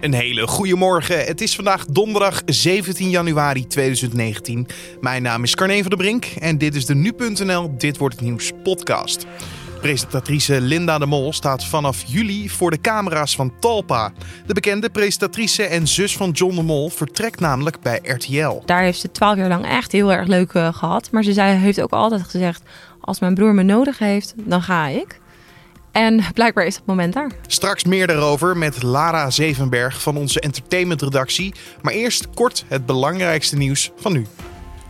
Een hele goede morgen. Het is vandaag donderdag 17 januari 2019. Mijn naam is Carne van der Brink en dit is de nu.nl Dit wordt het nieuws podcast. Presentatrice Linda de Mol staat vanaf juli voor de camera's van Talpa. De bekende presentatrice en zus van John de Mol vertrekt namelijk bij RTL. Daar heeft ze twaalf jaar lang echt heel erg leuk uh, gehad. Maar ze zei, heeft ook altijd gezegd: als mijn broer me nodig heeft, dan ga ik. En blijkbaar is het moment daar. Straks meer daarover met Lara Zevenberg van onze entertainmentredactie. Maar eerst kort het belangrijkste nieuws van nu.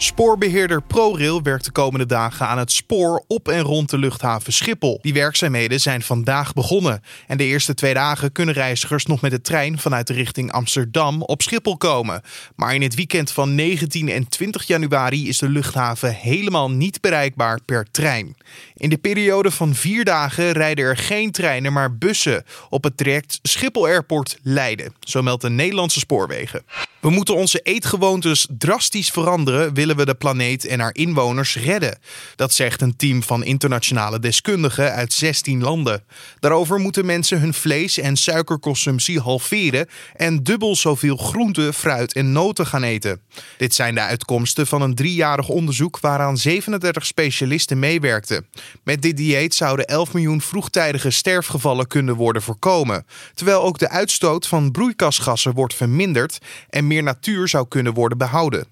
Spoorbeheerder ProRail werkt de komende dagen aan het spoor op en rond de luchthaven Schiphol. Die werkzaamheden zijn vandaag begonnen. En de eerste twee dagen kunnen reizigers nog met de trein vanuit de richting Amsterdam op Schiphol komen. Maar in het weekend van 19 en 20 januari is de luchthaven helemaal niet bereikbaar per trein. In de periode van vier dagen rijden er geen treinen, maar bussen op het traject Schiphol Airport Leiden. Zo meldt de Nederlandse Spoorwegen. We moeten onze eetgewoontes drastisch veranderen, willen we de planeet en haar inwoners redden. Dat zegt een team van internationale deskundigen uit 16 landen. Daarover moeten mensen hun vlees- en suikerconsumptie halveren en dubbel zoveel groente, fruit en noten gaan eten. Dit zijn de uitkomsten van een driejarig onderzoek waaraan 37 specialisten meewerkten. Met dit dieet zouden 11 miljoen vroegtijdige sterfgevallen kunnen worden voorkomen, terwijl ook de uitstoot van broeikasgassen wordt verminderd en meer natuur zou kunnen worden behouden.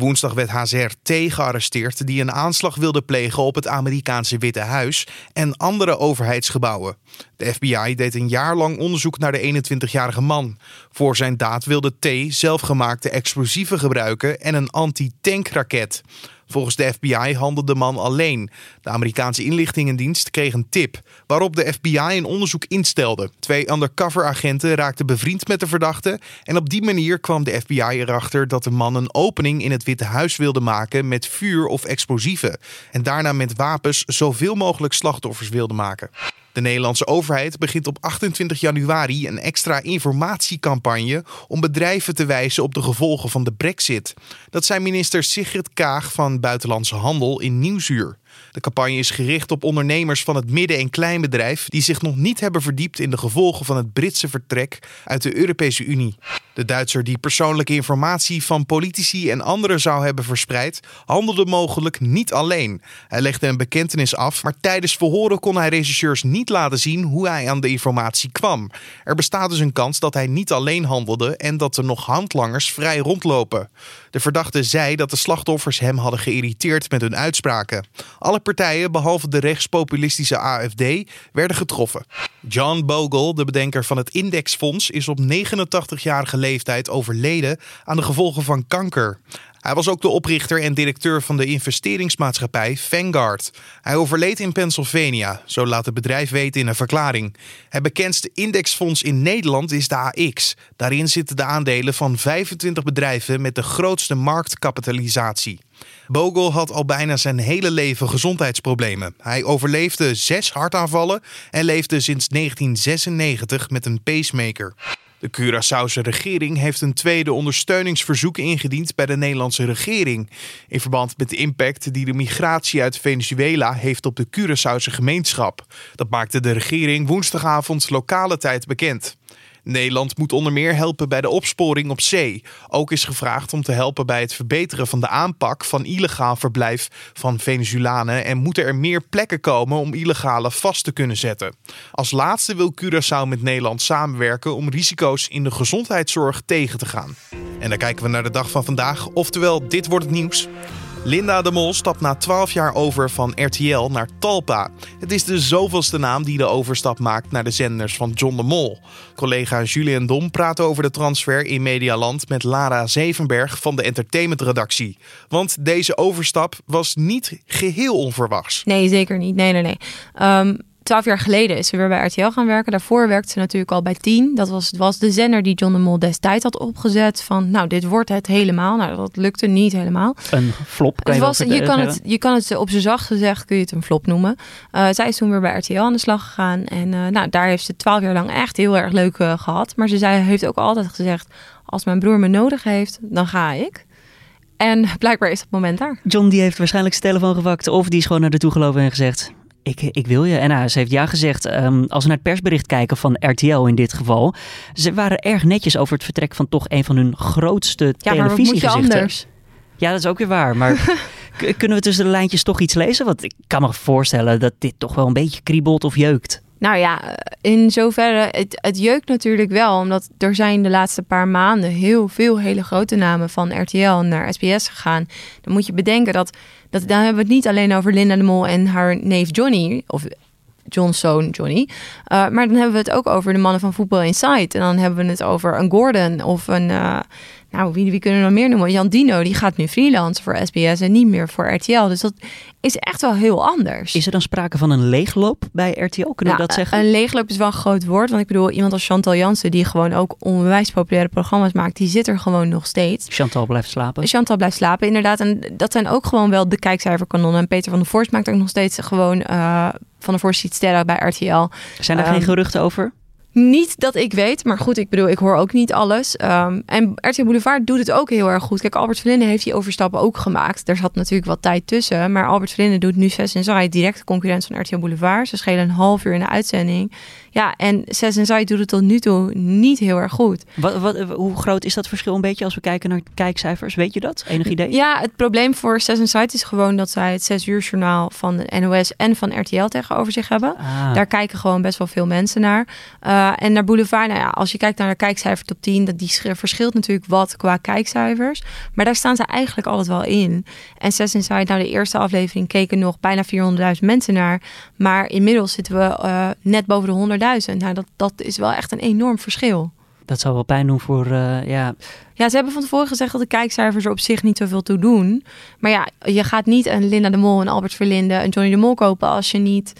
Woensdag werd HZRT gearresteerd die een aanslag wilde plegen op het Amerikaanse Witte Huis en andere overheidsgebouwen. De FBI deed een jaar lang onderzoek naar de 21-jarige man. Voor zijn daad wilde T zelfgemaakte explosieven gebruiken en een anti-tankraket. Volgens de FBI handelde de man alleen. De Amerikaanse inlichtingendienst kreeg een tip, waarop de FBI een onderzoek instelde. Twee undercover-agenten raakten bevriend met de verdachte en op die manier kwam de FBI erachter dat de man een opening in het Witte Huis wilde maken met vuur of explosieven en daarna met wapens zoveel mogelijk slachtoffers wilde maken. De Nederlandse overheid begint op 28 januari een extra informatiecampagne om bedrijven te wijzen op de gevolgen van de Brexit. Dat zei minister Sigrid Kaag van Buitenlandse Handel in Nieuwsuur. De campagne is gericht op ondernemers van het midden- en kleinbedrijf die zich nog niet hebben verdiept in de gevolgen van het Britse vertrek uit de Europese Unie. De Duitser die persoonlijke informatie van politici en anderen zou hebben verspreid, handelde mogelijk niet alleen. Hij legde een bekentenis af, maar tijdens verhoren kon hij regisseurs niet laten zien hoe hij aan de informatie kwam. Er bestaat dus een kans dat hij niet alleen handelde en dat er nog handlangers vrij rondlopen. De verdachte zei dat de slachtoffers hem hadden geïrriteerd met hun uitspraken. Alle partijen, behalve de rechtspopulistische AFD, werden getroffen. John Bogle, de bedenker van het Indexfonds, is op 89-jarige leeftijd overleden aan de gevolgen van kanker. Hij was ook de oprichter en directeur van de investeringsmaatschappij Vanguard. Hij overleed in Pennsylvania, zo laat het bedrijf weten in een verklaring. Het bekendste indexfonds in Nederland is de AX. Daarin zitten de aandelen van 25 bedrijven met de grootste marktkapitalisatie. Bogle had al bijna zijn hele leven gezondheidsproblemen. Hij overleefde zes hartaanvallen en leefde sinds 1996 met een pacemaker. De Curaçaose regering heeft een tweede ondersteuningsverzoek ingediend bij de Nederlandse regering. In verband met de impact die de migratie uit Venezuela heeft op de Curaçaose gemeenschap. Dat maakte de regering woensdagavond lokale tijd bekend. Nederland moet onder meer helpen bij de opsporing op zee. Ook is gevraagd om te helpen bij het verbeteren van de aanpak van illegaal verblijf van Venezolanen en moeten er meer plekken komen om illegale vast te kunnen zetten. Als laatste wil Curaçao met Nederland samenwerken om risico's in de gezondheidszorg tegen te gaan. En dan kijken we naar de dag van vandaag, oftewel dit wordt het nieuws. Linda de Mol stapt na 12 jaar over van RTL naar Talpa. Het is de zoveelste naam die de overstap maakt naar de zenders van John de Mol. Collega Julian Dom praat over de transfer in Medialand met Lara Zevenberg van de entertainmentredactie. Want deze overstap was niet geheel onverwachts. Nee, zeker niet. Nee, nee, nee. Um, twaalf jaar geleden is ze weer bij RTL gaan werken. Daarvoor werkte ze natuurlijk al bij Tien. Dat was, was de zender die John de Mol destijds had opgezet. Van nou, dit wordt het helemaal. Nou, dat lukte niet helemaal. Een flop, kan je, was, je, kan het, je kan het op zijn zacht gezegd, kun je het een flop noemen. Uh, zij is toen weer bij RTL aan de slag gegaan. En uh, nou, daar heeft ze twaalf jaar lang echt heel erg leuk uh, gehad. Maar ze zei, heeft ook altijd gezegd, als mijn broer me nodig heeft, dan ga ik. En blijkbaar is het moment daar. John die heeft waarschijnlijk zijn telefoon gepakt of die is gewoon naar de toe gelopen en gezegd Ik, ik wil je. En ze heeft ja gezegd. Ehm, als we naar het persbericht kijken van RTL in dit geval. Ze waren erg netjes over het vertrek van toch een van hun grootste Ja, televisiegezichten. Ja, dat is ook weer waar. Maar kunnen we tussen de lijntjes toch iets lezen? Want ik kan me voorstellen dat dit toch wel een beetje kriebelt of jeukt. Nou ja, in zoverre, het, jeukt natuurlijk wel. Omdat er zijn de laatste paar maanden heel veel hele grote namen van RTL naar SBS gegaan. Dan moet je bedenken dat, dat dan hebben we het niet alleen over Linda de Mol en haar neef Johnny. Of John's zoon Johnny. Uh, maar dan hebben we het ook over de mannen van Voetbal Insight. En dan hebben we het over een Gordon of een... Uh, nou, wie, wie kunnen we nog meer noemen? Jan Dino, die gaat nu freelance voor SBS en niet meer voor RTL. Dus dat is echt wel heel anders. Is er dan sprake van een leegloop bij RTL? Kunnen we dat zeggen? Een leegloop is wel een groot woord. Want ik bedoel, iemand als Chantal Jansen, die gewoon ook onwijs populaire programma's maakt, die zit er gewoon nog steeds. Chantal blijft slapen. Chantal blijft slapen, inderdaad. En dat zijn ook gewoon wel de kijkcijferkanonnen. En Peter van der Voorst maakt ook nog steeds gewoon uh, van der Voorst ziet sterren bij RTL. Zijn er um, geen geruchten over? Niet dat ik weet, maar goed, ik bedoel, ik hoor ook niet alles. Um, en RTL Boulevard doet het ook heel erg goed. Kijk, Albert Verlinde heeft die overstappen ook gemaakt. Er zat natuurlijk wat tijd tussen. Maar Albert Verlinde doet nu 6 en direct concurrent van RTL Boulevard. Ze schelen een half uur in de uitzending. Ja, en 6 en Zai doet het tot nu toe niet heel erg goed. Wat, wat, hoe groot is dat verschil een beetje als we kijken naar kijkcijfers? Weet je dat? Enig idee? Ja, het probleem voor 6 en Zai is gewoon dat zij het 6 uur journaal van de NOS en van RTL tegenover zich hebben. Ah. Daar kijken gewoon best wel veel mensen naar. Uh, en naar Boulevard, nou ja, als je kijkt naar de kijkcijfer top 10, dat die verschilt natuurlijk wat qua kijkcijfers. Maar daar staan ze eigenlijk altijd wel in. En 6 Inside, nou de eerste aflevering keken nog bijna 400.000 mensen naar. Maar inmiddels zitten we uh, net boven de 100.000. Nou, dat, dat is wel echt een enorm verschil. Dat zou wel pijn doen voor, uh, ja... Ja, ze hebben van tevoren gezegd dat de kijkcijfers er op zich niet zoveel toe doen. Maar ja, je gaat niet een Linda de Mol, een Albert Verlinde, een Johnny de Mol kopen als je niet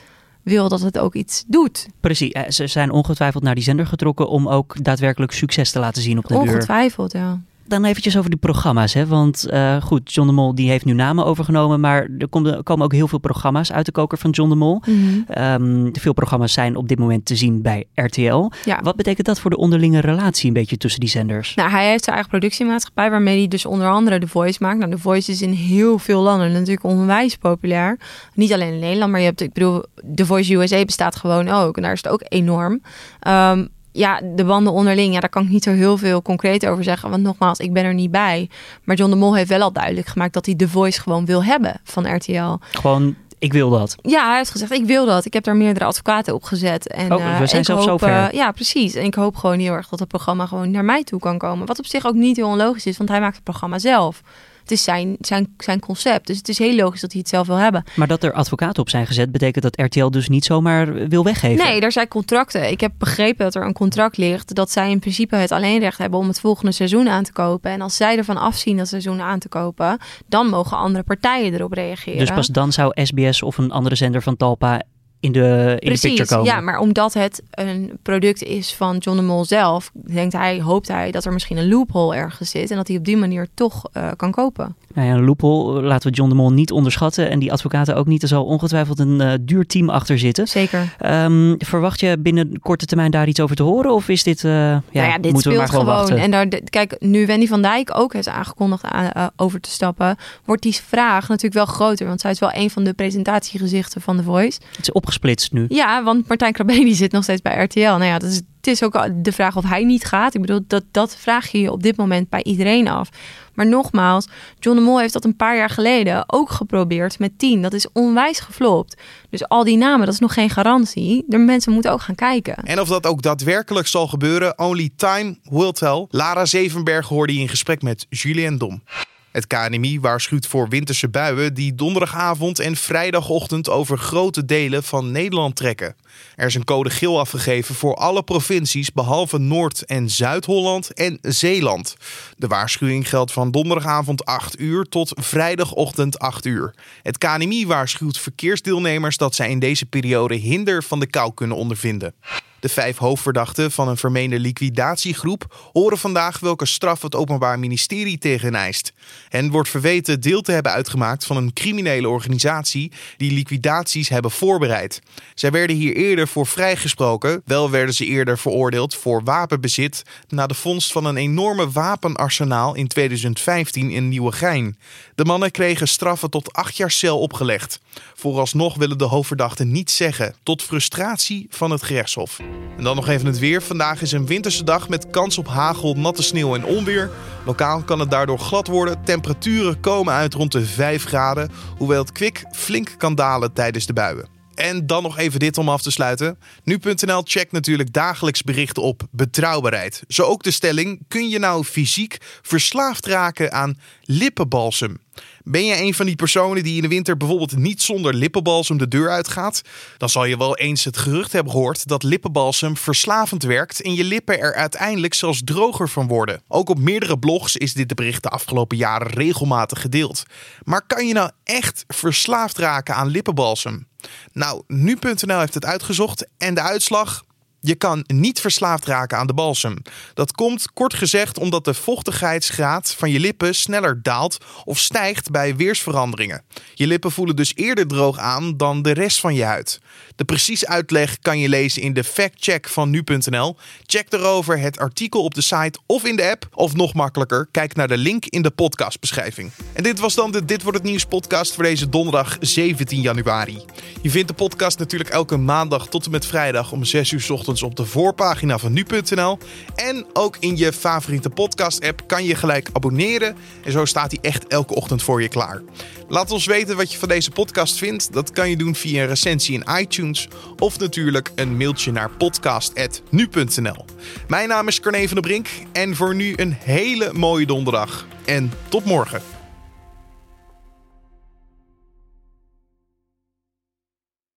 wil dat het ook iets doet. Precies, ze zijn ongetwijfeld naar die zender getrokken om ook daadwerkelijk succes te laten zien op de deur. Ongetwijfeld, ja. Dan eventjes over die programma's. Hè? Want uh, goed, John de Mol die heeft nu namen overgenomen. Maar er, komt, er komen ook heel veel programma's uit de koker van John de Mol. Mm -hmm. um, veel programma's zijn op dit moment te zien bij RTL. Ja. Wat betekent dat voor de onderlinge relatie een beetje tussen die zenders? Nou, hij heeft zijn eigen productiemaatschappij waarmee hij dus onder andere The Voice maakt. Nou, The Voice is in heel veel landen natuurlijk onwijs populair. Niet alleen in Nederland, maar je hebt, ik bedoel, The Voice USA bestaat gewoon ook. En daar is het ook enorm. Um, ja, de banden onderling, ja, daar kan ik niet zo heel veel concreet over zeggen. Want nogmaals, ik ben er niet bij. Maar John de Mol heeft wel al duidelijk gemaakt dat hij The Voice gewoon wil hebben van RTL. Gewoon, ik wil dat. Ja, hij heeft gezegd, ik wil dat. Ik heb daar meerdere advocaten op gezet. En, oh, we zijn ik zelfs hoop, zover. Uh, ja, precies. En ik hoop gewoon heel erg dat het programma gewoon naar mij toe kan komen. Wat op zich ook niet heel onlogisch is, want hij maakt het programma zelf. Het is zijn, zijn, zijn concept. Dus het is heel logisch dat hij het zelf wil hebben. Maar dat er advocaten op zijn gezet, betekent dat RTL dus niet zomaar wil weggeven? Nee, er zijn contracten. Ik heb begrepen dat er een contract ligt dat zij in principe het alleenrecht hebben om het volgende seizoen aan te kopen. En als zij ervan afzien dat seizoen aan te kopen, dan mogen andere partijen erop reageren. Dus pas dan zou SBS of een andere zender van Talpa in de, in Precies, de picture komen. ja, maar omdat het een product is van John de Mol zelf, denkt hij, hoopt hij dat er misschien een loophole ergens zit en dat hij op die manier toch uh, kan kopen. Nou ja, een loophole laten we John de Mol niet onderschatten en die advocaten ook niet. Er zal ongetwijfeld een uh, duur team achter zitten. Zeker. Um, verwacht je binnen korte termijn daar iets over te horen of is dit, uh, ja, nou ja, dit moeten we maar gewoon, gewoon. wachten? En daar, kijk, nu Wendy van Dijk ook heeft aangekondigd aan, uh, over te stappen, wordt die vraag natuurlijk wel groter, want zij is wel een van de presentatiegezichten van The Voice. Het is opgesplitst nu. Ja, want Martijn Krabbe die zit nog steeds bij RTL. Nou ja, dat is, het is ook de vraag of hij niet gaat. Ik bedoel, dat, dat vraag je je op dit moment bij iedereen af. Maar nogmaals, John de Mol heeft dat een paar jaar geleden ook geprobeerd met 10. Dat is onwijs geflopt. Dus al die namen, dat is nog geen garantie. De mensen moeten ook gaan kijken. En of dat ook daadwerkelijk zal gebeuren, only time will tell. Lara Zevenberg hoorde in gesprek met Julien Dom. Het KNMI waarschuwt voor winterse buien die donderdagavond en vrijdagochtend over grote delen van Nederland trekken. Er is een code geel afgegeven voor alle provincies behalve Noord- en Zuid-Holland en Zeeland. De waarschuwing geldt van donderdagavond 8 uur tot vrijdagochtend 8 uur. Het KNMI waarschuwt verkeersdeelnemers dat zij in deze periode hinder van de kou kunnen ondervinden. De vijf hoofdverdachten van een vermeende liquidatiegroep horen vandaag welke straf het Openbaar Ministerie tegen eist. Hen wordt verweten deel te hebben uitgemaakt van een criminele organisatie die liquidaties hebben voorbereid. Zij werden hier eerder voor vrijgesproken, wel werden ze eerder veroordeeld voor wapenbezit na de vondst van een enorme wapenarsenaal in 2015 in Nieuwegein. De mannen kregen straffen tot acht jaar cel opgelegd. Vooralsnog willen de hoofdverdachten niets zeggen, tot frustratie van het gerechtshof. En dan nog even het weer. Vandaag is een winterse dag met kans op hagel, natte sneeuw en onweer. Lokaal kan het daardoor glad worden. Temperaturen komen uit rond de 5 graden, hoewel het kwik flink kan dalen tijdens de buien. En dan nog even dit om af te sluiten. Nu.nl checkt natuurlijk dagelijks berichten op betrouwbaarheid. Zo ook de stelling: kun je nou fysiek verslaafd raken aan lippenbalsem? Ben je een van die personen die in de winter bijvoorbeeld niet zonder lippenbalsem de deur uitgaat? Dan zal je wel eens het gerucht hebben gehoord dat lippenbalsem verslavend werkt en je lippen er uiteindelijk zelfs droger van worden. Ook op meerdere blogs is dit bericht de afgelopen jaren regelmatig gedeeld. Maar kan je nou echt verslaafd raken aan lippenbalsem? Nou, nu.nl heeft het uitgezocht en de uitslag je kan niet verslaafd raken aan de balsem. Dat komt kort gezegd omdat de vochtigheidsgraad van je lippen sneller daalt of stijgt bij weersveranderingen. Je lippen voelen dus eerder droog aan dan de rest van je huid. De precieze uitleg kan je lezen in de factcheck van nu.nl. Check erover het artikel op de site of in de app. Of nog makkelijker, kijk naar de link in de podcastbeschrijving. En dit was dan de Dit wordt het nieuws podcast voor deze donderdag 17 januari. Je vindt de podcast natuurlijk elke maandag tot en met vrijdag om 6 uur op de voorpagina van nu.nl. En ook in je favoriete podcast-app kan je gelijk abonneren. En zo staat hij echt elke ochtend voor je klaar. Laat ons weten wat je van deze podcast vindt. Dat kan je doen via een recensie in iTunes of natuurlijk een mailtje naar podcast.nu.nl. Mijn naam is Carne van der Brink en voor nu een hele mooie donderdag. En tot morgen.